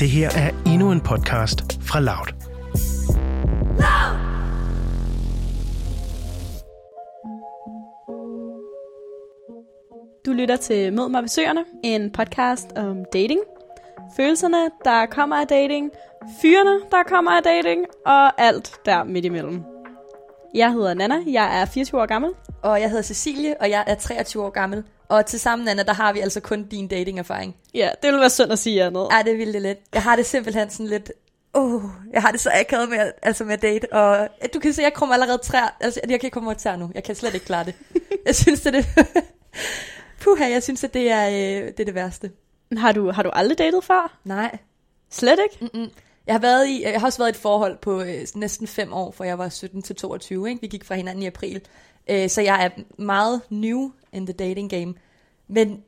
Det her er endnu en podcast fra Loud. Du lytter til Mød mig besøgerne, en podcast om dating. Følelserne, der kommer af dating. Fyrene, der kommer af dating. Og alt der midt imellem. Jeg hedder Nana, jeg er 24 år gammel. Og jeg hedder Cecilie, og jeg er 23 år gammel. Og til sammen, Anna, der har vi altså kun din datingerfaring. Ja, det ville være synd at sige andet. Ej, det ville det lidt. Jeg har det simpelthen sådan lidt... Oh, jeg har det så akavet med, altså med date, og du kan se, jeg kommer allerede træer, altså jeg kan ikke komme over tær nu, jeg kan slet ikke klare det. Jeg synes, det er det, puha, jeg synes, at det er, øh, det er det værste. Har du, har du aldrig datet før? Nej. Slet ikke? Mm-mm. Jeg har, været i, jeg har også været i et forhold på øh, næsten fem år, for jeg var 17 til 22, ikke? vi gik fra hinanden i april. Øh, så jeg er meget new in the dating game. Men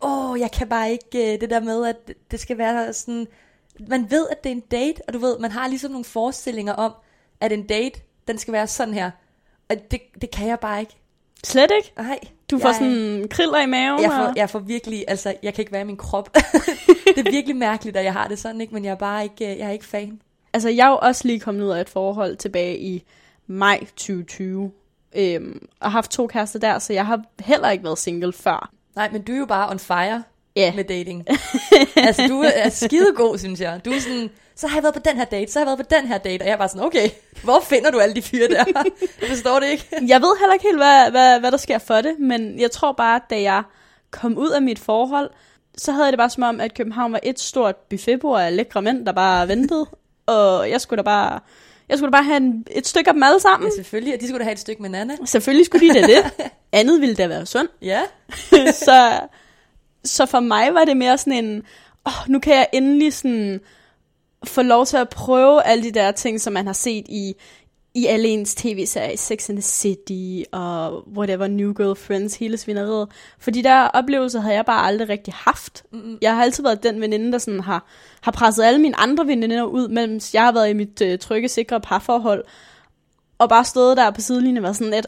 åh, jeg kan bare ikke øh, det der med, at det skal være sådan... Man ved, at det er en date, og du ved, man har ligesom nogle forestillinger om, at en date, den skal være sådan her. Og det, det kan jeg bare ikke. Slet ikke? Nej. Du får sådan kriller i maven? Jeg får, og... jeg får virkelig, altså, jeg kan ikke være i min krop. det er virkelig mærkeligt, at jeg har det sådan, ikke? Men jeg er bare ikke, øh, jeg er ikke fan. Altså, jeg er jo også lige kommet ud af et forhold tilbage i maj 2020. Øhm, og haft to kærester der, så jeg har heller ikke været single før. Nej, men du er jo bare on fire yeah. med dating. altså, du er skidegod, synes jeg. Du er sådan, så har jeg været på den her date, så har jeg været på den her date, og jeg er bare sådan, okay, hvor finder du alle de fyre der? jeg forstår det ikke. jeg ved heller ikke helt, hvad, hvad, hvad der sker for det, men jeg tror bare, da jeg kom ud af mit forhold, så havde jeg det bare som om, at København var et stort buffetbord af lækre mænd, der bare ventede, og jeg skulle da bare... Jeg skulle da bare have en, et stykke af dem alle sammen. Ja, selvfølgelig. Og de skulle da have et stykke med Nana. Selvfølgelig skulle de da det. Andet ville da være sundt. Ja. så, så for mig var det mere sådan en, oh, nu kan jeg endelig sådan få lov til at prøve alle de der ting, som man har set i, i alle ens tv-serier, Sex and the City og whatever, New Girl Friends, hele svineriet. For de der oplevelser havde jeg bare aldrig rigtig haft. Mm-hmm. Jeg har altid været den veninde, der sådan har, har presset alle mine andre veninder ud, mens jeg har været i mit øh, trygge, sikre parforhold. Og bare stået der på sidelinjen og været sådan lidt,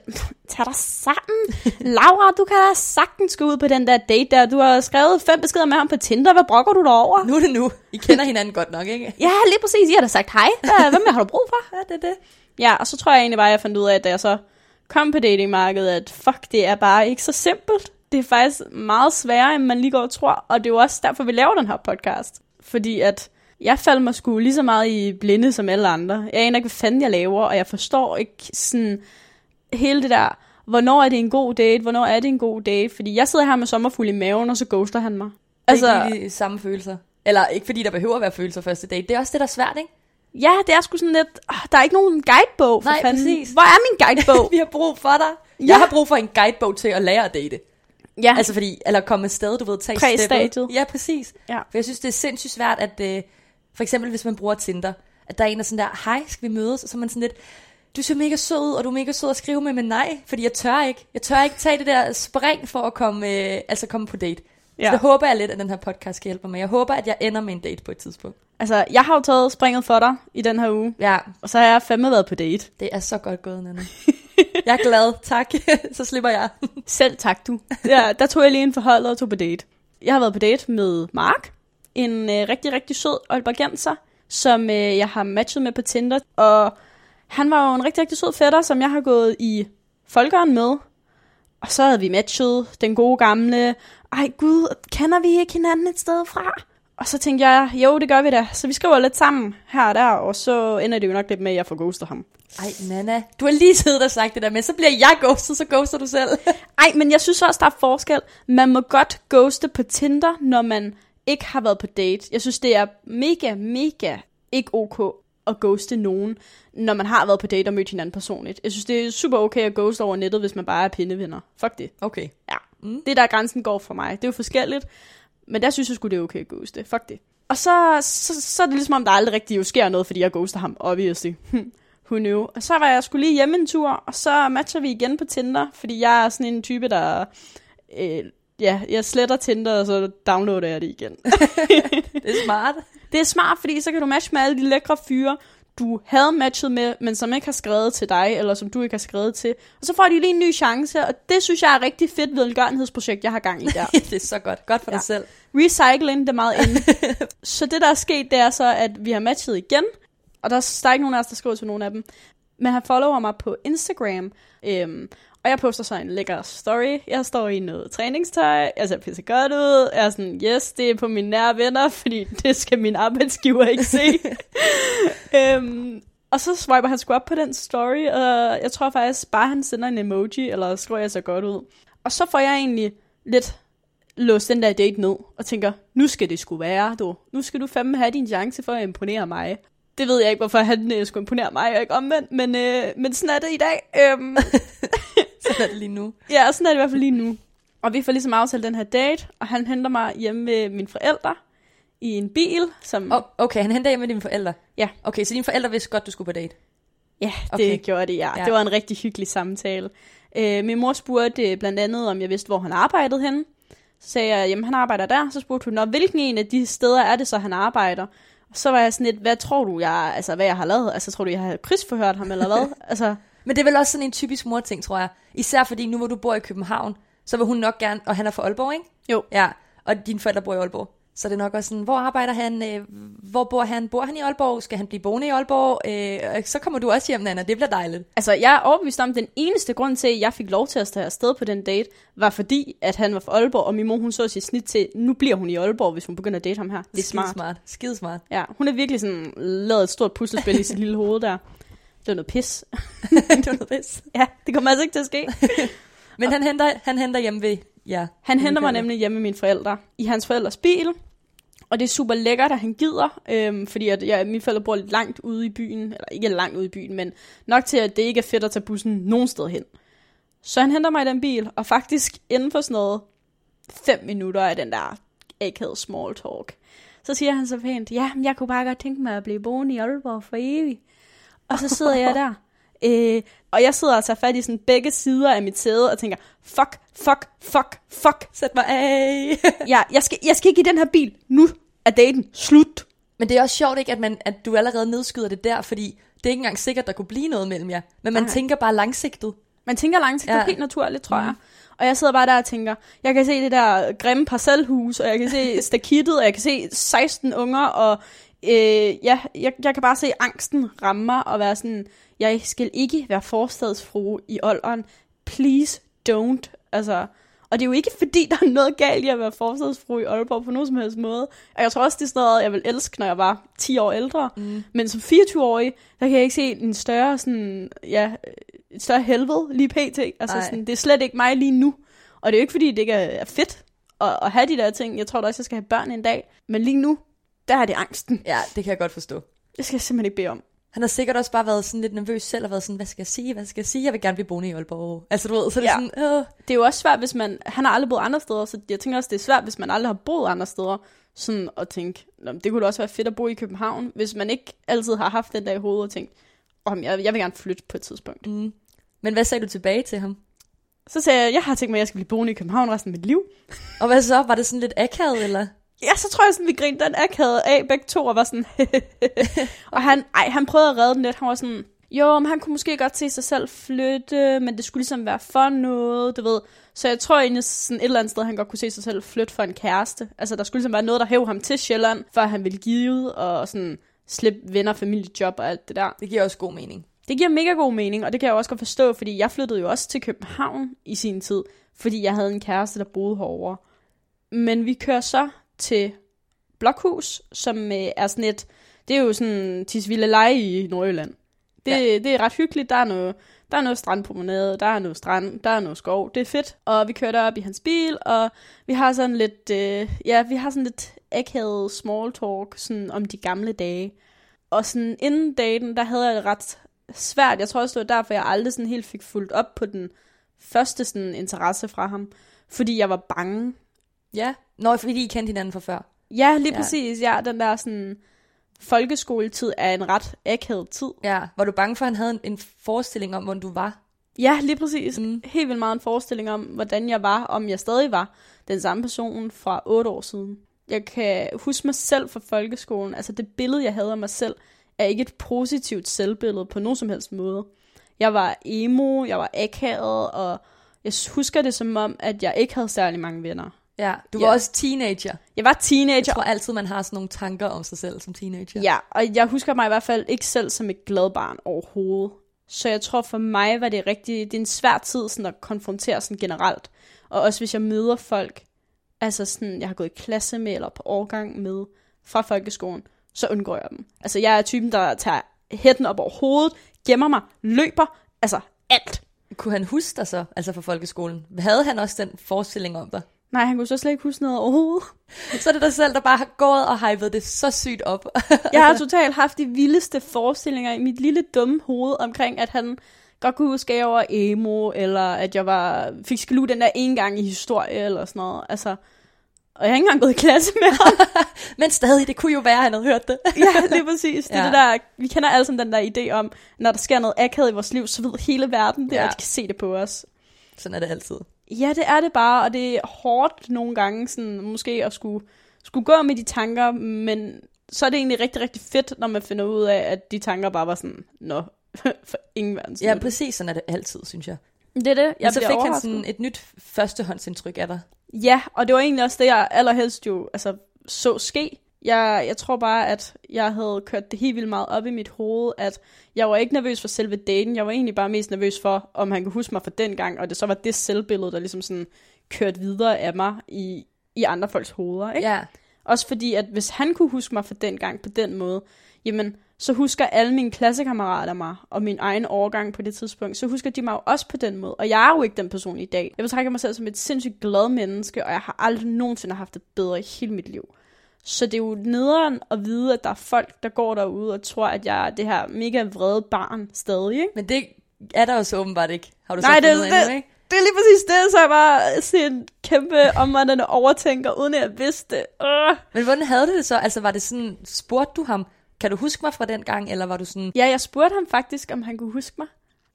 tag dig sammen. Laura, du kan da sagtens gå ud på den der date der. Du har skrevet fem beskeder med ham på Tinder. Hvad brokker du over? Nu er det nu. I kender hinanden godt nok, ikke? ja, lige præcis. I har da sagt hej. Hvem har du brug for? Ja, det er det. Ja, og så tror jeg egentlig bare, at jeg fandt ud af, at da jeg så kom på datingmarkedet, at fuck, det er bare ikke så simpelt. Det er faktisk meget sværere, end man lige går og tror. Og det er jo også derfor, vi laver den her podcast. Fordi at jeg faldt mig sgu lige så meget i blinde som alle andre. Jeg aner ikke, hvad fanden jeg laver, og jeg forstår ikke sådan hele det der, hvornår er det en god date, hvornår er det en god date, fordi jeg sidder her med sommerfuld i maven, og så ghoster han mig. Altså, det er ikke samme følelser. Eller ikke fordi der behøver at være følelser første date. Det er også det, der er svært, ikke? Ja, det er sgu sådan lidt, oh, der er ikke nogen guidebog for Nej, fanden. præcis. Hvor er min guidebog? Vi har brug for dig. Ja. Jeg har brug for en guidebog til at lære at date. Ja. Altså fordi, eller komme med sted, du ved, tage Præstadiet. Ja, præcis. Ja. For jeg synes, det er sindssygt svært, at øh, for eksempel hvis man bruger Tinder, at der er en, der sådan der, hej, skal vi mødes? Og så er man sådan lidt, du ser mega sød ud, og du er mega sød at skrive med, men nej, fordi jeg tør ikke. Jeg tør ikke tage det der spring for at komme, øh, altså komme på date. Ja. Så det håber jeg lidt, at den her podcast kan hjælpe mig. Jeg håber, at jeg ender med en date på et tidspunkt. Altså, jeg har jo taget springet for dig i den her uge. Ja. Og så har jeg fandme været på date. Det er så godt gået, Nana. jeg er glad, tak. så slipper jeg. Selv tak, du. Ja, der tog jeg lige en forhold og tog på date. Jeg har været på date med Mark, en øh, rigtig, rigtig sød Aalborgenser, som øh, jeg har matchet med på Tinder. Og han var jo en rigtig, rigtig sød fætter, som jeg har gået i folkeren med. Og så havde vi matchet den gode gamle, ej gud, kender vi ikke hinanden et sted fra? Og så tænkte jeg, jo, det gør vi da. Så vi skriver lidt sammen her og der, og så ender det jo nok lidt med, at jeg får ghostet ham. Ej, Nana, du har lige siddet og sagt det der med, så bliver jeg ghostet, så ghoster du selv. Ej, men jeg synes også, der er forskel. Man må godt ghoste på Tinder, når man ikke har været på date. Jeg synes, det er mega, mega ikke ok at ghoste nogen, når man har været på date og mødt hinanden personligt. Jeg synes, det er super okay at ghoste over nettet, hvis man bare er pindevenner. Fuck det. Okay. Ja. Mm. Det er der grænsen går for mig. Det er jo forskelligt, men der synes jeg sgu, det er okay at ghoste. Fuck det. Og så, så, så er det ligesom, om der aldrig rigtig jo sker noget, fordi jeg ghoster ham, obviously. Who knew? Og så var jeg skulle lige hjemme en tur, og så matcher vi igen på Tinder, fordi jeg er sådan en type, der... Øh, ja, jeg sletter Tinder, og så downloader jeg det igen. det er smart. Det er smart, fordi så kan du matche med alle de lækre fyre. du havde matchet med, men som ikke har skrevet til dig, eller som du ikke har skrevet til. Og så får de lige en ny chance, og det synes jeg er rigtig fedt ved velgørenhedsprojekt, jeg har gang i der. det er så godt. Godt for ja. Dig selv. Recycling, det er meget inde. så det, der er sket, det er så, at vi har matchet igen, og der, er- der er ikke nogen af os, der skriver til nogen af dem. Men han follower mig på Instagram, øhm, og jeg poster så en lækker story. Jeg står i noget træningstøj, jeg ser pisse godt ud. Jeg er sådan, yes, det er på mine nære venner, fordi det skal min arbejdsgiver ikke se. øhm, og så swiper han sgu op på den story, og jeg tror faktisk bare, han sender en emoji, eller skriver jeg så godt ud. Og så får jeg egentlig lidt låst den der date ned, og tænker, nu skal det sgu være, du. Nu skal du fandme have din chance for at imponere mig. Det ved jeg ikke, hvorfor han øh, skulle imponere mig, og ikke omvendt, men, øh, men sådan er det i dag. Øhm, Sådan er det lige nu. ja, sådan er det i hvert fald lige nu. Og vi får ligesom aftalt den her date, og han henter mig hjemme med mine forældre i en bil, som... Oh, okay, han henter hjem med dine forældre. Ja. Okay, så dine forældre vidste godt, du skulle på date. Ja, det Okay. gjorde det, ja. Ja. ja. Det var en rigtig hyggelig samtale. Øh, min mor spurgte øh, blandt andet, om jeg vidste, hvor han arbejdede henne. Så sagde jeg, jamen han arbejder der. Så spurgte hun, Nå, hvilken en af de steder er det så, han arbejder? Og så var jeg sådan lidt, hvad tror du, jeg, altså, hvad jeg har lavet? Altså, tror du, jeg har krydsforhørt ham, eller hvad? altså, Men det er vel også sådan en typisk mor-ting, tror jeg. Især fordi nu, hvor du bor i København, så vil hun nok gerne... Og han er fra Aalborg, ikke? Jo. Ja, og dine forældre bor i Aalborg. Så det er nok også sådan, hvor arbejder han? Øh, hvor bor han? Bor han i Aalborg? Skal han blive boende i Aalborg? Øh, så kommer du også hjem, Nana. Det bliver dejligt. altså, jeg er overbevist om, at den eneste grund til, at jeg fik lov til at tage afsted på den date, var fordi, at han var fra Aalborg, og min mor, hun så sit snit til, nu bliver hun i Aalborg, hvis hun begynder at date ham her. Det er smart. smart. Skide smart. Ja, hun er virkelig sådan lavet et stort puslespil i sit lille hoved der. Det var noget pis. det var noget pis. Ja, det kommer altså ikke til at ske. Men han henter, han henter hjem ved... Ja, Han henter mig nemlig hjemme med mine forældre i hans forældres bil. Og det er super lækkert, at han gider, øhm, fordi at, ja, mine forældre bor lidt langt ude i byen, eller ikke langt ude i byen, men nok til, at det ikke er fedt at tage bussen nogen sted hen. Så han henter mig i den bil, og faktisk inden for sådan noget fem minutter af den der akavet small talk, så siger han så pænt, ja, jeg kunne bare godt tænke mig at blive boende i Aalborg for evigt. Og så sidder jeg der. Øh, og jeg sidder og tager fat i sådan begge sider af mit sæde og tænker, fuck, fuck, fuck, fuck. Sæt mig af. Ja, jeg skal, jeg skal ikke i den her bil. Nu er daten slut. Men det er også sjovt, ikke, at, man, at du allerede nedskyder det der, fordi det er ikke engang sikkert, der kunne blive noget mellem jer. Men man Nej. tænker bare langsigtet. Man tænker langsigtet Ja. helt naturligt, tror jeg. Og jeg sidder bare der og tænker, jeg kan se det der grimme parcelhus, og jeg kan se stakittet, og jeg kan se 16 unger, og øh, ja, jeg, jeg kan bare se angsten ramme mig, og være sådan, jeg skal ikke være forstadsfrue i Olderen. Please don't. Altså, og det er jo ikke fordi, der er noget galt i at være forstadsfrue i Aalborg på nogen som helst måde. Og jeg tror også, det er sådan noget, jeg vil elske, når jeg var 10 år ældre. Mm. Men som 24-årig, der kan jeg ikke se en større sådan, ja, et større helvede lige pt. Altså sådan, det er slet ikke mig lige nu. Og det er jo ikke fordi, det ikke er er fedt at, at have de der ting. Jeg tror da også, jeg skal have børn en dag. Men lige nu, der er det angsten. Ja, det kan jeg godt forstå. Det skal jeg simpelthen ikke bede om. Han har sikkert også bare været sådan lidt nervøs selv, og været sådan, hvad skal jeg sige, hvad skal jeg sige, jeg vil gerne blive boende i Aalborg. Altså du ved, så er det Ja. sådan, øh, Det er jo også svært, hvis man... Han har aldrig boet andre steder, så jeg tænker også, det er svært, hvis man aldrig har boet andre steder. Sådan at tænke, "Nå, det kunne da også være fedt at bo i København, hvis man ikke altid har haft den der i hovedet og tænkt, om jeg, jeg vil gerne flytte på et tidspunkt. mm. Men hvad sagde du tilbage til ham? Så sagde jeg, jeg har tænkt mig, at jeg skal blive boende i København resten af mit liv. Og hvad så? Var det sådan lidt akavet, eller? Ja, så tror jeg sådan, vi grinede den akavet af begge to, og var sådan... og han, ej, han prøvede at redde den lidt. Han var sådan, jo, men han kunne måske godt se sig selv flytte, men det skulle ligesom være for noget, du ved. Så jeg tror egentlig sådan et eller andet sted, han godt kunne se sig selv flytte for en kæreste. Altså, der skulle ligesom være noget, der hæv ham til Sjælland, for at han ville give og sådan slippe venner, familie, job og alt det der. Det giver også god mening. Det giver mega god mening, og det kan jeg også godt forstå, fordi jeg flyttede jo også til København i sin tid, fordi jeg havde en kæreste, der boede herovre. Men vi kører så til Blokhus, som øh, er sådan et, det er jo sådan Tisvilde Leje i Nordjylland. Det, Ja. det er ret hyggeligt, der er noget, der er noget strandpromenade, der er noget strand, der er noget skov, det er fedt. Og vi kører derop i hans bil, og vi har sådan lidt, øh, ja, vi har sådan lidt akavet small talk sådan om de gamle dage. Og sådan inden daten, der havde jeg det ret svært. Jeg tror også, det var derfor, jeg aldrig sådan helt fik fuldt op på den første sådan interesse fra ham. Fordi jeg var bange. Ja. Nå, fordi I kendte hinanden fra før. Ja, lige Ja. præcis. Ja, den der sådan folkeskoletid er en ret akavet tid. Ja. Var du bange for, at han havde en, en forestilling om, hvordan du var? Ja, lige præcis. Mm. Helt vildt meget en forestilling om, hvordan jeg var, om jeg stadig var den samme person fra otte år siden. Jeg kan huske mig selv fra folkeskolen, altså det billede, jeg havde af mig selv, er ikke et positivt selvbillede på nogen som helst måde. Jeg var emo, jeg var akavet, og jeg husker det som om, at jeg ikke havde særlig mange venner. Ja, du var Ja. også teenager. Jeg var Jeg teenager, tror altid, man har sådan nogle tanker om sig selv som teenager. Ja, og jeg husker mig i hvert fald ikke selv som et glad barn overhovedet. Så jeg tror for mig var det rigtig, det er en svær tid sådan at konfrontere sådan generelt. Og også hvis jeg møder folk, altså sådan, jeg har gået i klasse med eller på årgang med fra folkeskolen, så undgår jeg dem. Altså jeg er typen, der tager hætten op over hovedet, gemmer mig, løber, altså alt. Kunne han huske dig så, altså fra folkeskolen? Havde han også den forestilling om dig? Nej, han kunne så slet ikke huske noget overhovedet. Så er det dig selv, der bare har gået og hypet det så sygt op. Jeg har totalt haft de vildeste forestillinger i mit lille dumme hoved omkring, at han godt kunne huske, at jeg var emo, eller at jeg var, fik sklu den der en gang i historie, eller sådan noget. Altså, og jeg har ikke engang gået i klasse med ham. Men stadig, det kunne jo være, at han havde hørt det. ja, lige præcis. Det er Ja. det der, vi kender alle sammen den der idé om, når der sker noget akavet i vores liv, så ved hele verden det. Ja. og de kan se det på os. Sådan er det altid. Ja, det er det bare, og det er hårdt nogle gange, sådan, måske at skulle, skulle gå med de tanker, men så er det egentlig rigtig, rigtig fedt, når man finder ud af, at de tanker bare var sådan, nå, for ingen verdens Ja, præcis sådan er det altid, synes jeg. Det er det. Jeg Men så fik han overrasket. sådan et nyt førstehåndsindtryk af dig. Ja, og det var egentlig også det, jeg allerhelst jo altså, så ske. Jeg, jeg tror bare, at jeg havde kørt det helt vildt meget op i mit hoved, at jeg var ikke nervøs for selve daten. Jeg var egentlig bare mest nervøs for, om han kunne huske mig fra den gang, og det så var det selvbillede, der ligesom sådan kørte videre af mig i, i andre folks hoveder. Ikke? Ja. Også fordi, at hvis han kunne huske mig fra den gang på den måde, jamen, så husker alle mine klassekammerater mig, og min egen årgang på det tidspunkt, så husker de mig jo også på den måde. Og jeg er jo ikke den person i dag. Jeg betragter mig selv som et sindssygt glad menneske, og jeg har aldrig nogensinde haft det bedre i hele mit liv. Så det er jo nederen at vide, at der er folk, der går derude og tror, at jeg er det her mega vrede barn stadig, ikke? Men det er der jo så åbenbart ikke. Har du så Nej, det- ud af det- nu, ikke? Det er lige præcis det, så jeg bare sådan en kæmpe omvandrende overtænker, uden at jeg vidste det. Øh. Men hvordan havde du det så? Altså var det sådan, spurgte du ham, kan du huske mig fra den gang, eller var du sådan, Ja, jeg spurgte ham faktisk, om han kunne huske mig.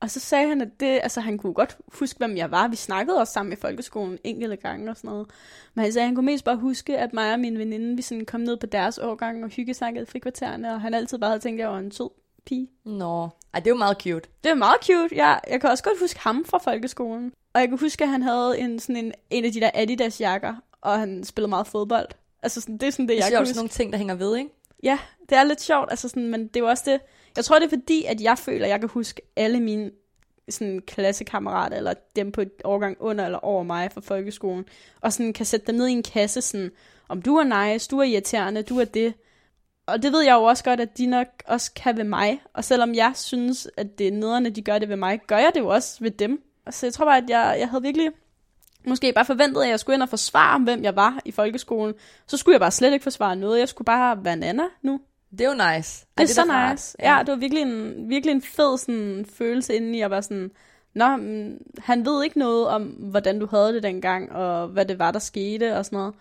Og så sagde han, at det, altså, han kunne godt huske, hvem jeg var. Vi snakkede også sammen i folkeskolen enkelte gange og sådan noget. Men han sagde, at han kunne mest bare huske, at mig og min veninde, vi sådan kom ned på deres årgang og hyggesnakkede i frikvartererne, og han altid bare havde tænkt, at jeg var en sød pige. nå, ej, det er jo meget cute. Det er meget cute. Jeg, jeg kan også godt huske ham fra folkeskolen. Og jeg kan huske, at han havde en, sådan en, en af de der Adidas jakker, og han spillede meget fodbold. Altså sådan, det er sådan det, jeg er kan huske. sådan nogle ting, der hænger ved, ikke? Ja, det er lidt sjovt, altså sådan, men det er jo også det. Jeg tror, det er fordi, at jeg føler, at jeg kan huske alle mine sådan, klassekammerater, eller dem på et årgang under eller over mig fra folkeskolen, og sådan kan sætte dem ned i en kasse, sådan, om du er nice, du er irriterende, du er det. Og det ved jeg jo også godt, at de nok også kan ved mig. Og selvom jeg synes, at det er nederne, de gør det ved mig, gør jeg det jo også ved dem. Så jeg tror bare, at jeg, jeg havde virkelig måske bare forventet, at jeg skulle ind og forsvare, hvem jeg var i folkeskolen. Så skulle jeg bare slet ikke forsvare noget. Jeg skulle bare være Nana nu. Det er jo nice. Det er, da så rart. nice. Ja. ja, det var virkelig en, virkelig en fed sådan, følelse indeni, at være sådan, Nå, mm, han ved ikke noget om, hvordan du havde det dengang, og hvad det var, der skete, og sådan noget.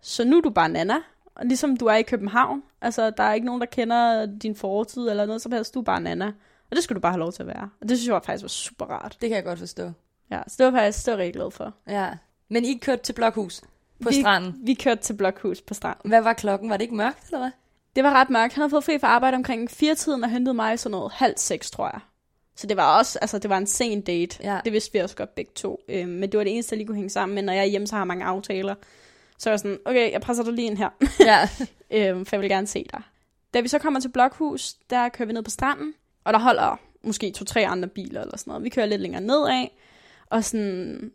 Så nu er du bare Nana, og ligesom du er i København. Altså, der er ikke nogen, der kender din fortid, eller noget som helst. Du er bare Nana. Og det skulle du bare have lov til at være. Og det synes jeg faktisk var super rart. Det kan jeg godt forstå. Ja, så det var faktisk, det var rigtig glad for. Ja. Men I kørte til Blokhus på vi, stranden. Vi kørte til Blokhus på stranden. Hvad var klokken? Var det ikke mørkt, eller hvad? Det var ret mørkt. Han havde fået fri fra arbejde omkring fire tiden og hentede mig sådan noget halv seks, tror jeg. Så det var også, altså det var en sen date. Ja. Det vidste vi også godt begge to. Øhm, men det var det eneste, der lige kunne hænge sammen med. Når jeg er hjemme, så har jeg mange aftaler. Så var jeg sådan, okay, jeg presser dig lige ind her. Ja. øhm, for jeg vil gerne se dig. Da vi så kommer til Blokhus, der kører vi ned på stranden. Og der holder måske to-tre andre biler eller sådan noget. Vi kører lidt længere nedad. Og sådan,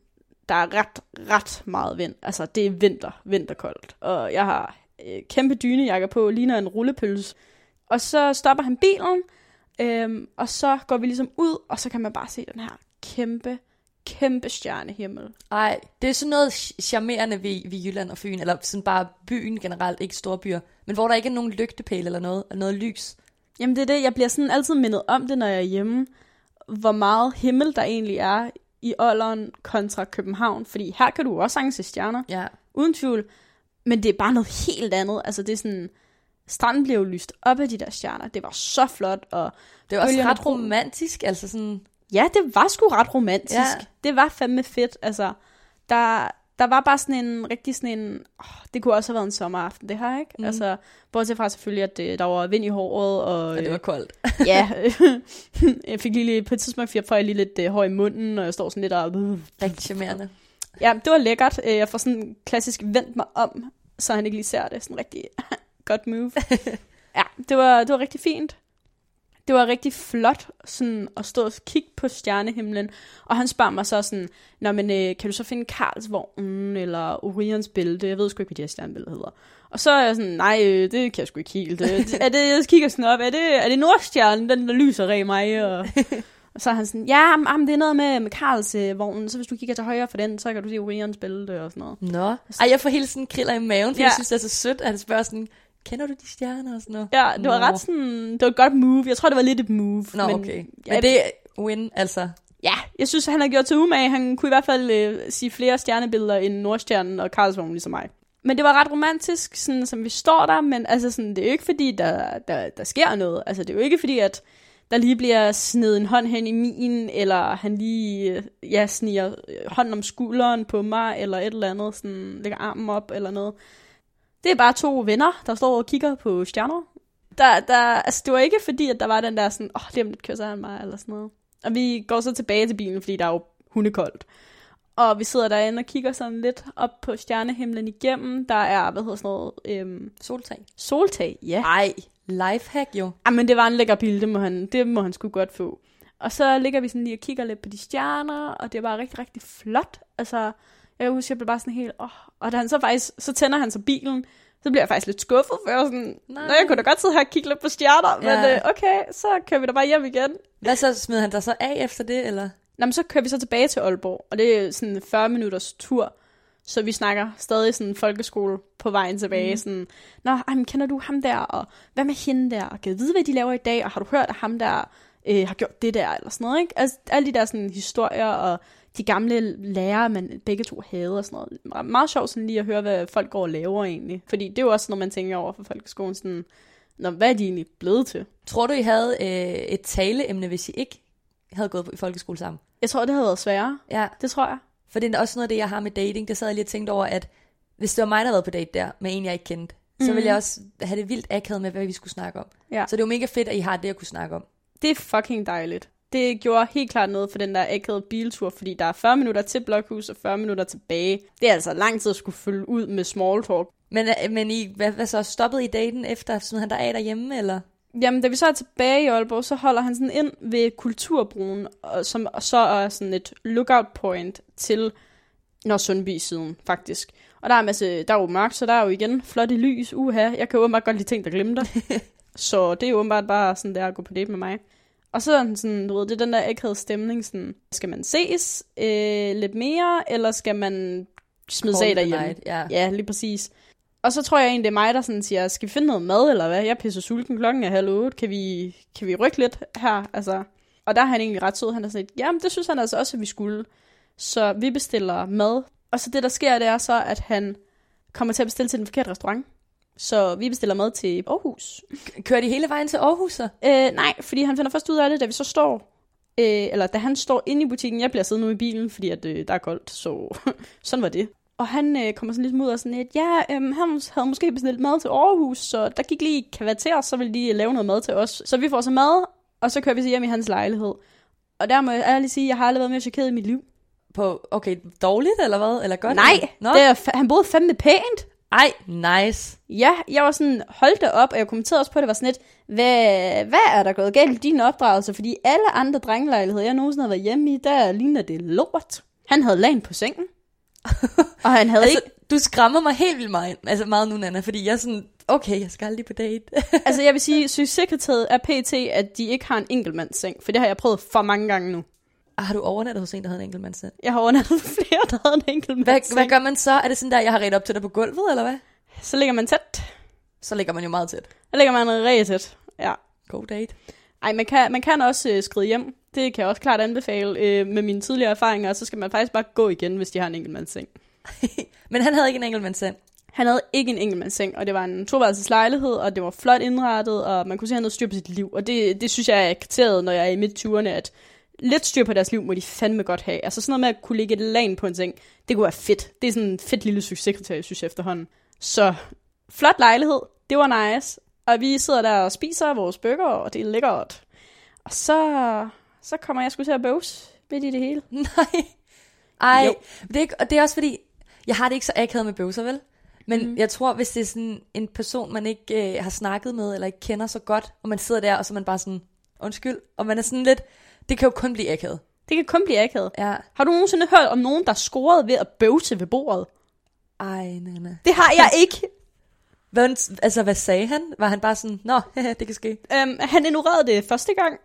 der er ret, ret meget vind. Altså, det er vinter, vinterkoldt. Og jeg har øh, kæmpe dynejakker på, ligner en rullepølse. Og så stopper han bilen, øhm, og så går vi ligesom ud, og så kan man bare se den her kæmpe, kæmpe stjernehimmel. Ej, det er sådan noget ch- charmerende ved, ved Jylland og Fyn, eller sådan bare byen generelt, ikke store byer, men hvor der ikke er nogen lygtepæl eller noget, eller noget lys. Jamen det er det, jeg bliver sådan altid mindet om det, når jeg er hjemme, hvor meget himmel der egentlig er i Olderen kontra København. Fordi her kan du også sagtens se stjerner, Ja. uden tvivl. Men det er bare noget helt andet. Altså det er sådan, stranden blev jo lyst op af de der stjerner. Det var så flot, og Det er også ret romantisk, altså sådan, ja, det var sgu ret romantisk. Ja. Det var fandme fedt. Altså, der, der var bare sådan en rigtig sådan en, oh, det kunne også have været en sommeraften, det her, ikke? Mm. Altså, bortset fra selvfølgelig, at øh, der var vind i håret, og... Og det var øh, koldt. ja, jeg fik lige på et tidspunkt, får jeg lige lidt øh, hår i munden, og jeg står sådan lidt og... Rigtig charmerende. Ja, det var lækkert. Øh, jeg får sådan klassisk vendt mig om, så han ikke lige ser det. Sådan rigtig godt move. ja, det var, det var rigtig fint. Det var rigtig flot sådan, at stå og kigge på stjernehimlen. Og han spørger mig så sådan, Nå, men øh, kan du så finde Karlsvognen eller Orions bælte? Jeg ved sgu ikke, hvad de her stjernebilleder hedder. Og så er jeg sådan, nej, øh, det kan jeg sgu ikke helt. Øh, er det, jeg kigger sådan op, er det, er det Nordstjernen, den der lyser af mig? Og, og så er han sådan, ja, men det er noget med, med Karlsvognen, så hvis du kigger til højre for den, så kan du se Orions bælte og sådan noget. Nå. Ej, jeg får hele sådan kriller i maven, for Ja. jeg synes, det er så sødt, at han spørger sådan, kender du de stjerner og sådan noget? Ja, det var Nå. ret sådan, det var et godt move. Jeg tror, det var lidt et move. Nå, men, okay. Ja, Men det er win, altså. Ja, jeg synes, han har gjort til umage. Han kunne i hvert fald øh, sige flere stjernebilleder end Nordstjernen og Karlsvogn, ligesom mig. Men det var ret romantisk, sådan, som vi står der, men altså, sådan, det er jo ikke fordi, der, der, der sker noget. Altså, det er jo ikke fordi, at der lige bliver snedet en hånd hen i min, eller han lige øh, ja, sniger øh, hånden om skulderen på mig, eller et eller andet, sådan, lægger armen op, eller noget. Det er bare to venner, der står og kigger på stjerner. Der, der, altså, det var ikke fordi, at der var den der sådan, åh, oh, lige om lidt kysser han mig, eller sådan noget. Og vi går så tilbage til bilen, fordi der er jo hundekoldt. Og vi sidder derinde og kigger sådan lidt op på stjernehimlen igennem. Der er, hvad hedder sådan noget, øhm, Soltag. soltag, ja. Ej, lifehack jo. Ah, men det var en lækker bil, det må han, det må han sgu godt få. Og så ligger vi sådan lige og kigger lidt på de stjerner, og det er bare rigtig, rigtig flot. Altså, jeg kan huske, jeg blev bare sådan helt, åh. Og da han så faktisk, så tænder han så bilen, så bliver jeg faktisk lidt skuffet, for jeg var sådan, Nej. Nå, jeg kunne da godt sidde her og kigge lidt på stjerner, men Ja. øh, okay, så kører vi da bare hjem igen. Hvad så, smed han dig så af efter det, eller? Nå, men så kører vi så tilbage til Aalborg, og det er sådan en 40 minutters tur. Så vi snakker stadig sådan folkeskole på vejen tilbage. Mm. Sådan, Nå, ej, men kender du ham der, og hvad med hende der, og kan vide, hvad de laver i dag, og har du hørt, at ham der øh, har gjort det der, eller sådan noget, ikke? Altså, alle de der sådan, historier, og de gamle lærere, man begge to havde, og sådan noget. Meget, meget sjovt sådan lige at høre, hvad folk går og laver egentlig. Fordi det er jo også, når man tænker over for folkeskolen, sådan, Nå, hvad er de egentlig blevet til? Tror du, I havde øh, et taleemne, hvis I ikke havde gået i folkeskole sammen? Jeg tror, det havde været sværere. Ja, Det tror jeg. For det er også noget af det, jeg har med dating. Det sad jeg lige og tænkte over, at hvis det var mig, der havde været på date der, med en, jeg ikke kendte, så ville jeg også have det vildt akavet med, hvad vi skulle snakke om. Ja. Så det er jo mega fedt, at I har det at kunne snakke om. Det er fucking dejligt. Det gjorde helt klart noget for den der akavede biltur, fordi der er 40 minutter til Blokhus og 40 minutter tilbage. Det er altså lang tid at skulle følge ud med small talk. Men, øh, men I, hvad, hvad så, stoppede I daten efter, smed han der af derhjemme, eller? Jamen, da vi så er tilbage i Aalborg, så holder han sådan ind ved Kulturbroen, og som og så er sådan et lookout point til Nørresundby siden, faktisk. Og der er, en masse, der er jo mørkt, så der er jo igen flotte lys, uha. Jeg kan åbenbart godt lide ting, der glemmer så det er jo åbenbart bare sådan der at gå på date med mig. Og så er den sådan, du ved, det er den der akavede stemning, sådan, skal man ses øh, lidt mere, eller skal man smide sig derhjemme? night, Ja. Ja, lige præcis. Og så tror jeg egentlig, det er mig, der sådan siger, skal vi finde noget mad, eller hvad? Jeg er pisse sulten, klokken er halv otte. Kan vi, kan vi rykke lidt her? Altså, og der er han egentlig ret sød. Han er sådan lidt, jamen det synes han altså også, at vi skulle. Så vi bestiller mad. Og så det, der sker, det er så, at han kommer til at bestille til den forkerte restaurant. Så vi bestiller mad til Aarhus. Kører de hele vejen til Aarhus, så? Øh, nej, fordi han finder først ud af det, da vi så står, øh, eller da han står inde i butikken, jeg bliver siddende ude i bilen, fordi at, øh, der er koldt, så sådan var det. Og han øh, kommer sådan ligesom ud og sådan lidt, ja, øh, han havde måske bestilt mad til Aarhus, så der gik lige et kvarter, så ville de lave noget mad til os. Så vi får så mad, og så kører vi så hjem i hans lejlighed. Og der må jeg ærligt sige, at jeg har aldrig været mere chokeret i mit liv. På, okay, dårligt eller hvad? Eller godt? Nej, Nå, det er, han boede fandme pænt. ej, nice. Ja, jeg var sådan, hold da op, og jeg kommenterede også på det, var sådan lidt, hvad, hvad er der gået galt i din opdragelse? Fordi alle andre drengelejligheder, jeg nogensinde har været hjemme i, der ligner det lort. Han havde lagen på sengen. Og han havde Altså, ikke, du skræmmer mig helt vildt meget, altså meget nu, Nana, fordi jeg er sådan, okay, jeg skal aldrig på date. altså jeg vil sige, succeskriteriet er pt, at de ikke har en enkeltmandsseng, for det har jeg prøvet for mange gange nu. har du overnattet hos en, der havde en enkeltmandsseng? Jeg har overnattet flere, der havde en Hvad, enkeltmandsseng. hvad gør man så? Er det sådan der, jeg har ret op til dig på gulvet, eller hvad? Så ligger man tæt. Så ligger man jo meget tæt. Så ligger man rigtig tæt. Ja. God date. Ej, man kan, man kan også øh, skride hjem. Det kan jeg også klart anbefale øh, med mine tidligere erfaringer. Så skal man faktisk bare gå igen, hvis de har en enkeltmandsseng. Men han havde ikke en enkeltmandsseng. Han havde ikke en enkeltmandsseng, og det var en toværelses lejlighed, og det var flot indrettet, og man kunne se, at han havde styr på sit liv. Og det, det synes jeg er kriteriet, når jeg er i midt 20'erne, at lidt styr på deres liv må de fandme godt have. Altså sådan noget med at kunne lægge et lag på en ting, det kunne være fedt. Det er sådan en fedt lille succeskriterie, synes jeg efterhånden. Så flot lejlighed, det var nice. Og vi sidder der og spiser vores burger, og det er lækkert. Og så, så kommer jeg sgu til at bøvs midt i det hele. Nej. Ej, Jo. det er, ikke- og det er også fordi, jeg har det ikke så akavet med bøvser, vel? Men mm. jeg tror, hvis det er sådan en person, man ikke øh, har snakket med, eller ikke kender så godt, og man sidder der, og så er man bare sådan, undskyld, og man er sådan lidt, det kan jo kun blive akavet. Det kan kun blive akavet. Ja. Har du nogensinde hørt om nogen, der scorede ved at bøvse ved bordet? Ej, Nana. Det har jeg ikke. Hvad, altså, hvad sagde han? Var han bare sådan, nå, det kan ske. Um, han ignorerede det første gang.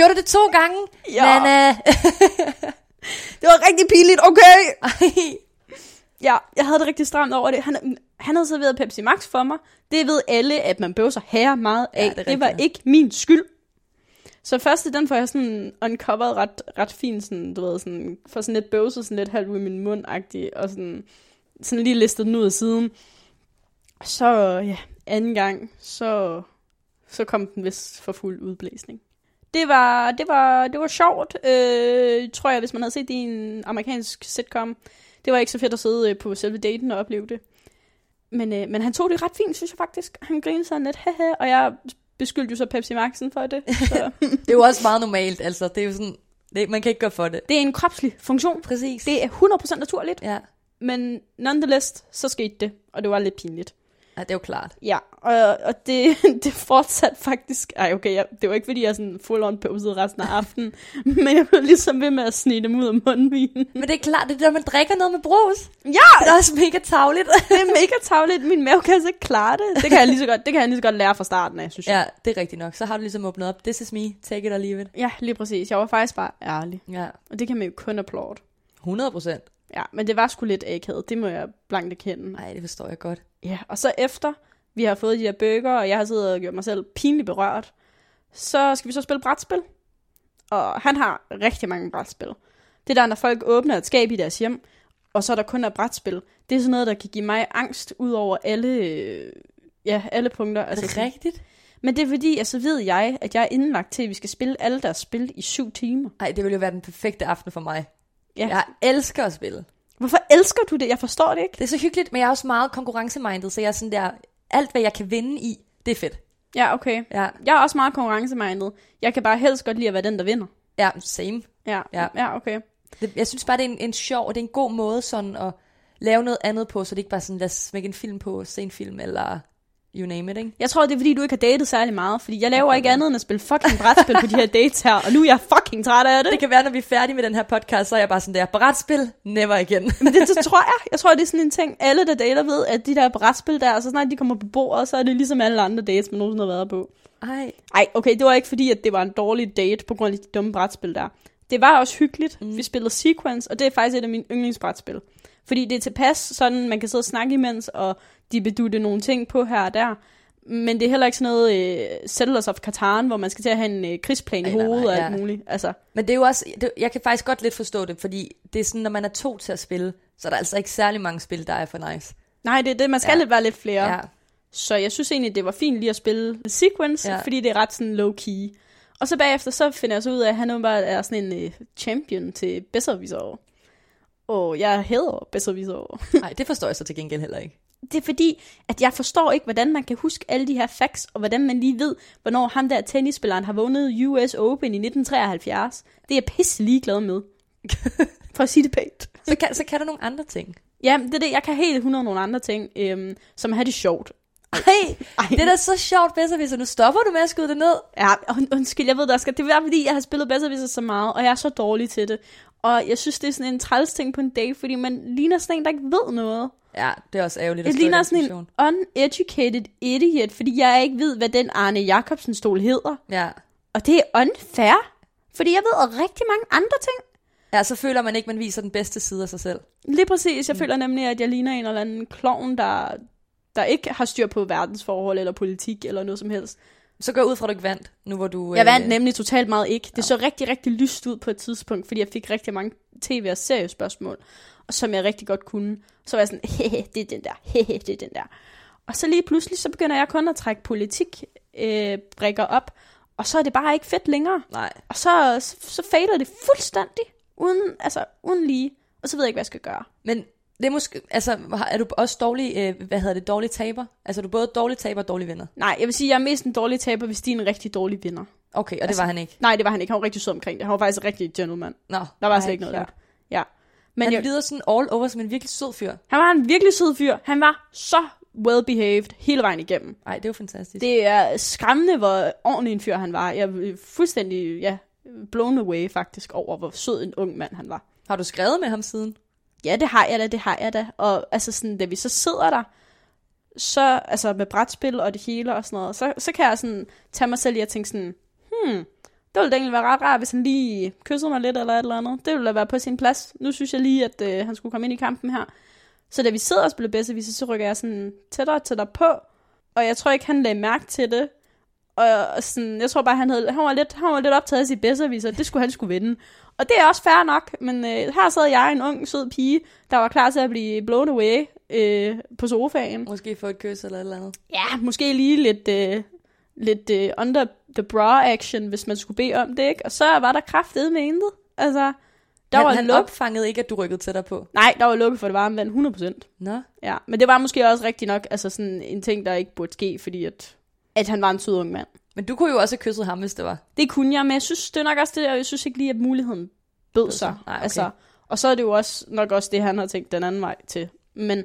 Gjorde du det to gange? Ja. Nana. Det var rigtig pinligt, okay? Ej. Ja, jeg havde det rigtig stramt over det. Han, han havde serveret Pepsi Max for mig. Det ved alle, at man bøvser herre meget af. Ja, det det, var ikke min skyld. Så første, den får jeg sådan uncovered ret, ret fint, sådan, du ved, sådan, for sådan lidt bøvset, sådan lidt halvt i min mund og sådan, sådan lige listet den ud af siden. Så, ja, anden gang, så, så kom den vist for fuld udblæsning. Det var, det var, det var sjovt, øh, tror jeg, hvis man havde set det i en amerikansk sitcom. Det var ikke så fedt at sidde øh, på selve daten og opleve det. Men, øh, men han tog det ret fint, synes jeg faktisk. Han grinede sådan lidt, haha, og jeg beskyldte jo så Pepsi Maxen for det. Så. Det er jo også meget normalt, altså. Det er jo sådan, det, man kan ikke gøre for det. det er en kropslig funktion. Præcis. Det er 100% naturligt, Ja. men nonetheless, så skete det, og det var lidt pinligt. Ja, det er jo klart. Ja, og, og det, det fortsat faktisk... Ej, okay, jeg, det var ikke, fordi jeg sådan full on påsede resten af aftenen, men jeg blev ligesom ved med at snige dem ud af mundvinen. Men det er klart, det er der, man drikker noget med brus. Ja, Det er også mega tavligt. det er mega tavligt. Min mave kan altså ikke klare det. Det kan jeg lige så godt, det kan jeg lige så godt lære fra starten af, synes jeg. ja, det er rigtigt nok. Så har du ligesom åbnet op. This is me. Take it or leave it. Ja, lige præcis. Jeg var faktisk bare ærlig. Ja. Og det kan man jo kun applaud. 100 procent. Ja, men det var sgu lidt akavet. Det må jeg blankt erkende. Nej, det forstår jeg godt. Ja, og så efter vi har fået de her bøger, og jeg har siddet og gjort mig selv pinligt berørt, så skal vi så spille brætspil. Og han har rigtig mange brætspil. Det der, når folk åbner et skab i deres hjem, og så er der kun er brætspil, det er sådan noget, der kan give mig angst ud over alle, øh, ja, alle punkter. Er det sådan- rigtigt? Men det er fordi, at så ved jeg, at jeg er indlagt til, at vi skal spille alle deres spil i syv timer. Nej, det ville jo være den perfekte aften for mig. Ja. Jeg elsker at spille. Hvorfor elsker du det? Jeg forstår det ikke. Det er så hyggeligt, men jeg er også meget konkurrencemindet, så jeg er sådan der, alt hvad jeg kan vinde i, det er fedt. Ja, okay. Ja, Jeg er også meget konkurrencemindet. Jeg kan bare helst godt lide at være den, der vinder. ja same. Ja, Ja. ja okay. Det, jeg synes bare, det er en, en sjov, og det er en god måde sådan at lave noget andet på, så det ikke bare sådan, lad os smække en film på, se en film, eller you name it, ikke? Jeg tror, det er fordi, du ikke har datet særlig meget. Fordi jeg laver ikke andet end at spille fucking brætspil på de her dates her. Og nu er jeg fucking træt af det. Det kan være, når vi er færdige med den her podcast, så er jeg bare sådan der, brætspil, never igen. Men det, det tror jeg. Jeg tror, det er sådan en ting, alle der dater ved, at de der brætspil der, så snart de kommer på bordet, så er det ligesom alle andre dates, man nogensinde har været på. Ej, Ej, okay, det var ikke fordi, at det var en dårlig date på grund af de dumme brætspil der. Det var også hyggeligt. Mm. Vi spillede Sequence, og det er faktisk et af mine yndlingsbrætspil. Fordi det er tilpas, sådan man kan sidde og snakke imens, og de bedutte nogle ting på her og der. Men det er heller ikke sådan noget øh, Settlers of Catan, hvor man skal til at have en øh, krigsplan i hovedet og ja. alt muligt. Altså, Men det er jo også, det, jeg kan faktisk godt lidt forstå det, fordi det er sådan, når man er to til at spille, så er der altså ikke særlig mange spil, der er for nice. nej, det er det. Man skal Ja. lidt være lidt flere. Ja. Så jeg synes egentlig, det var fint lige at spille Sequence, Ja. fordi det er ret sådan low-key. Og så bagefter, så finder jeg så ud af, at han åbenbart er sådan en øh, champion til Besserwisser. Og jeg hader Besserwisser. Nej, det forstår jeg så til gengæld heller ikke. Det er fordi, at jeg forstår ikke, hvordan man kan huske alle de her facts, og hvordan man lige ved, hvornår ham der tennisspilleren har vundet US Open i 1973. Det er jeg pisse ligeglad med. For at sige det pænt. Så kan, så kan der nogle andre ting. Ja, det er det. Jeg kan helt 100 nogle andre ting, øhm, som har det sjovt. Ej, Ej, det er da så sjovt, hvis nu stopper du med at skyde det ned. Ja, und- undskyld, jeg ved, der skal... Det er fordi, jeg har spillet Besserwisser så meget, og jeg er så dårlig til det. Og jeg synes, det er sådan en træls ting på en date, fordi man ligner sådan en, der ikke ved noget. Ja, det er også ærgerligt at Jeg ligner sådan en uneducated idiot, fordi jeg ikke ved, hvad den Arne Jacobsen stol hedder. Ja. Og det er unfair, fordi jeg ved rigtig mange andre ting. ja, så føler man ikke, man viser den bedste side af sig selv. Lige præcis. Jeg mm. føler nemlig, at jeg ligner en eller anden klovn, der, der ikke har styr på verdensforhold eller politik eller noget som helst. Så går ud fra, at du ikke vandt, nu hvor du... Jeg vandt øh, nemlig totalt meget ikke. Det så rigtig, rigtig lyst ud på et tidspunkt, fordi jeg fik rigtig mange tv- og seriespørgsmål, og som jeg rigtig godt kunne. Så var jeg sådan, hehe, det er den der, hehe, det er den der. Og så lige pludselig, så begynder jeg kun at trække politik øh, brikker op, Og så er det bare ikke fedt længere. Nej. Og så, så, så fader det fuldstændig, uden, altså, uden lige. Og så ved jeg ikke, hvad jeg skal gøre. Men det er måske, altså, er du også dårlig, øh, hvad hedder det, dårlig taber? Altså, er du både dårlig taber og dårlig vinder? Nej, jeg vil sige, at jeg er mest en dårlig taber, hvis de er en rigtig dårlig vinder. Okay, og det Altså, var han ikke. Nej, det var han ikke. Han var rigtig sød omkring det. Han var faktisk en rigtig gentleman. Nå, Der var slet ikke noget der. Ja. Men Men jeg, han lyder sådan all over som en virkelig sød fyr. han var en virkelig sød fyr. Han var så well behaved hele vejen igennem. Nej, det jo fantastisk. Det er skræmmende, hvor ordentlig en fyr han var. Jeg er fuldstændig, ja, blown away faktisk over, hvor sød en ung mand han var. Har du skrevet med ham siden? Ja, det har jeg da, det har jeg da. Og altså sådan, da vi så sidder der, så, altså med brætspil og det hele og sådan noget, så, så kan jeg sådan tage mig selv i at tænke sådan, hmm, det ville da egentlig være ret rart, hvis han lige kyssede mig lidt eller et eller andet. Det ville da være på sin plads. Nu synes jeg lige, at øh, han skulle komme ind i kampen her. Så da vi sidder og spiller bedste så rykker jeg sådan tættere og tættere på. Og jeg tror ikke, han lagde mærke til det. Og, og sådan, jeg tror bare, han, havde, han, var lidt, han var lidt optaget af sit bedste Det skulle han skulle vinde. Og det er også fair nok, men øh, her sad jeg, en ung, sød pige, der var klar til at blive blown away øh, på sofaen. Måske få et kys eller et eller andet. Ja, måske lige lidt, øh, lidt øh, under the bra action, hvis man skulle bede om det, ikke? Og så var der kraftet med intet. Altså, der han, var han luk... opfangede ikke, at du rykkede tættere på. Nej, der var lukket for det varme vand, 100%. Nå. Ja, men det var måske også rigtigt nok, altså sådan en ting, der ikke burde ske, fordi at, at han var en sød ung mand. Men du kunne jo også have kysset ham, hvis det var. Det kunne jeg, men jeg synes, det er nok også det, og jeg synes ikke lige, at muligheden bød sig. Nej, okay. altså, og så er det jo også nok også det, han har tænkt den anden vej til. Men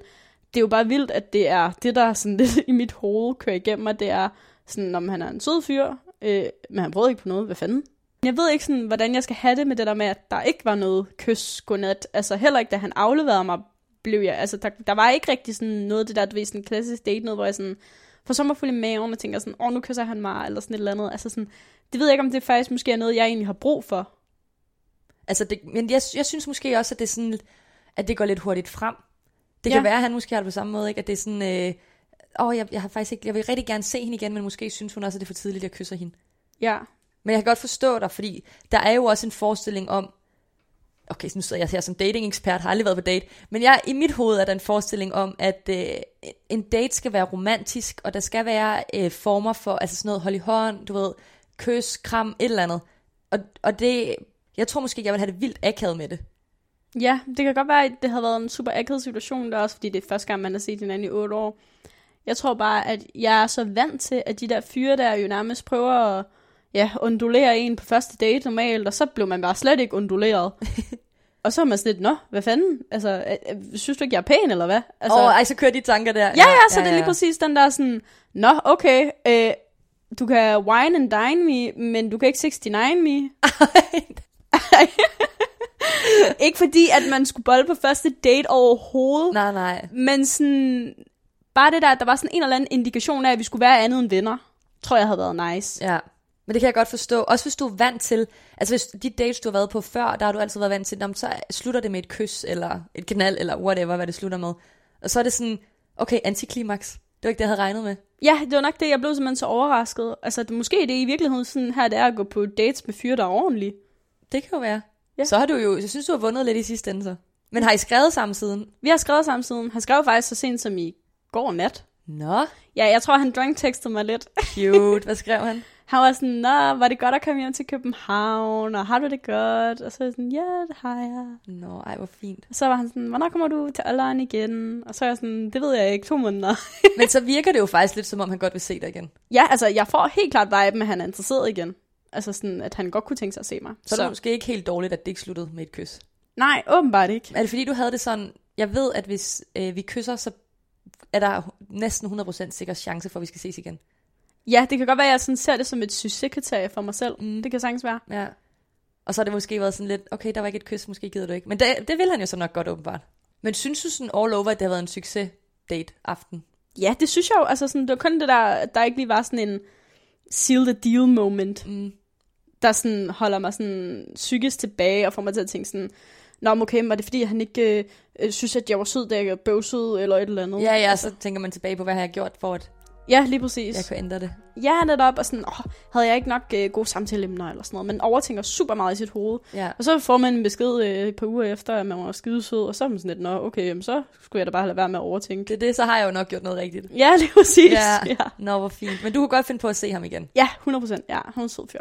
det er jo bare vildt, at det er det, der sådan lidt i mit hoved kører igennem mig, det er sådan, om han er en sød fyr, øh, men han prøvede ikke på noget, hvad fanden? Jeg ved ikke, sådan, hvordan jeg skal have det med det der med, at der ikke var noget kys godnat. Altså heller ikke, da han afleverede mig, blev jeg, altså der, der var ikke rigtig sådan noget det der, du ved, sådan en klassisk date, noget, hvor jeg sådan får sommerfuld i maven og tænker sådan, åh, nu kysser han mig, eller sådan et eller andet. Altså sådan, det ved jeg ikke, om det faktisk måske er noget, jeg egentlig har brug for. Altså, det, men jeg, jeg synes måske også, at det, sådan, at det går lidt hurtigt frem. Det Ja. kan være, at han måske har det på samme måde, ikke? at det er sådan, øh, åh, jeg, jeg, har faktisk ikke, jeg vil rigtig gerne se hende igen, men måske synes hun også, at det er for tidligt, at jeg kysser hende. Ja, Men jeg kan godt forstå dig, fordi der er jo også en forestilling om, okay, så nu sidder jeg her som dating-ekspert, har aldrig været på date, men jeg, i mit hoved er der en forestilling om, at øh, en date skal være romantisk, og der skal være øh, former for, altså sådan noget hold i hånd, du ved, kys, kram, et eller andet. Og, og det, jeg tror måske, jeg vil have det vildt akavet med det. Ja, det kan godt være, at det havde været en super akavet situation der også, fordi det er første gang, man har set hinanden i otte år. Jeg tror bare, at jeg er så vant til, at de der fyre der jo nærmest prøver at ja, undulere en på første date normalt, og så blev man bare slet ikke unduleret. og så er man sådan lidt, nå, hvad fanden? Altså, øh, øh, synes du ikke, jeg er pæn, eller hvad? Altså, Åh, ej, så kører de tanker der. ja, ja, så ja, det er lige præcis den der sådan, nå, okay, øh, du kan wine and dine me, men du kan ikke 69 me. ikke fordi, at man skulle bolle på første date overhovedet, nej, nej. men sådan, bare det der, at der var sådan en eller anden indikation af, at vi skulle være andet end venner, tror jeg havde været nice. Ja, men det kan jeg godt forstå. Også hvis du er vant til, altså hvis de dates, du har været på før, der har du altid været vant til, "Nå, men så slutter det med et kys, eller et knald, eller whatever, hvad det slutter med. Og så er det sådan, okay, antiklimaks. Det var ikke det, jeg havde regnet med. Ja, det var nok det, jeg blev simpelthen så overrasket. Altså, det, måske det i virkeligheden sådan her, det er at gå på dates med fyre, der er ordentlige. Det kan jo være. Ja. Ja. Så har du jo, jeg synes, du har vundet lidt i sidste ende så. Men har I skrevet sammen siden? Vi har skrevet sammen siden. Han skrev faktisk så sent som i går nat. Nå, Ja, jeg tror, han drunk textede mig lidt. cute. Hvad skrev han? Han var sådan, nå, var det godt at komme hjem til København, og har du det godt? Og så er jeg sådan, ja, det har jeg. Nå, ej, hvor fint. Og så var han sådan, hvornår kommer du til Ålderen igen? Og så er jeg sådan, det ved jeg ikke, to måneder. Men så virker det jo faktisk lidt, som om han godt vil se dig igen. ja, altså, jeg får helt klart vibe med, at han er interesseret igen. Altså sådan, at han godt kunne tænke sig at se mig. Så, så. er det måske ikke helt dårligt, at det ikke sluttede med et kys. Nej, åbenbart ikke. Er det fordi, du havde det sådan, jeg ved, at hvis øh, vi kysser, så er der næsten 100% sikker chance for, at vi skal ses igen. Ja, det kan godt være, at jeg sådan ser det som et succeskriterie for mig selv. Mm. Det kan sagtens være. Ja. Og så har det måske været sådan lidt, okay, der var ikke et kys, måske gider du ikke. Men det, det vil han jo så nok godt åbenbart. Men synes du sådan all over, at det har været en succes date aften? Ja, det synes jeg jo. Altså sådan, det var kun det der, der ikke lige var sådan en seal the deal moment, Mm. der sådan holder mig sådan psykisk tilbage og får mig til at tænke sådan, Nå, okay, var det fordi, han ikke øh, øh, synes, at jeg var sød, da jeg bøvsede, eller et eller andet? Ja, ja, så tænker man tilbage på, hvad har jeg gjort for at Ja, lige præcis. jeg kunne ændre det. Ja, netop, og sådan, åh, havde jeg ikke nok øh, gode samtaleemner eller sådan noget. Man overtænker super meget i sit hoved. Ja. Og så får man en besked øh, et par uger efter, at man var skidesød, og så er man sådan lidt, nå, okay, jamen, så skulle jeg da bare lade være med at overtænke. Det er det, så har jeg jo nok gjort noget rigtigt. Ja, lige præcis. Ja. Ja, Nå, hvor fint. Men du kunne godt finde på at se ham igen. ja 100%. Ja, hun er en sød fyr.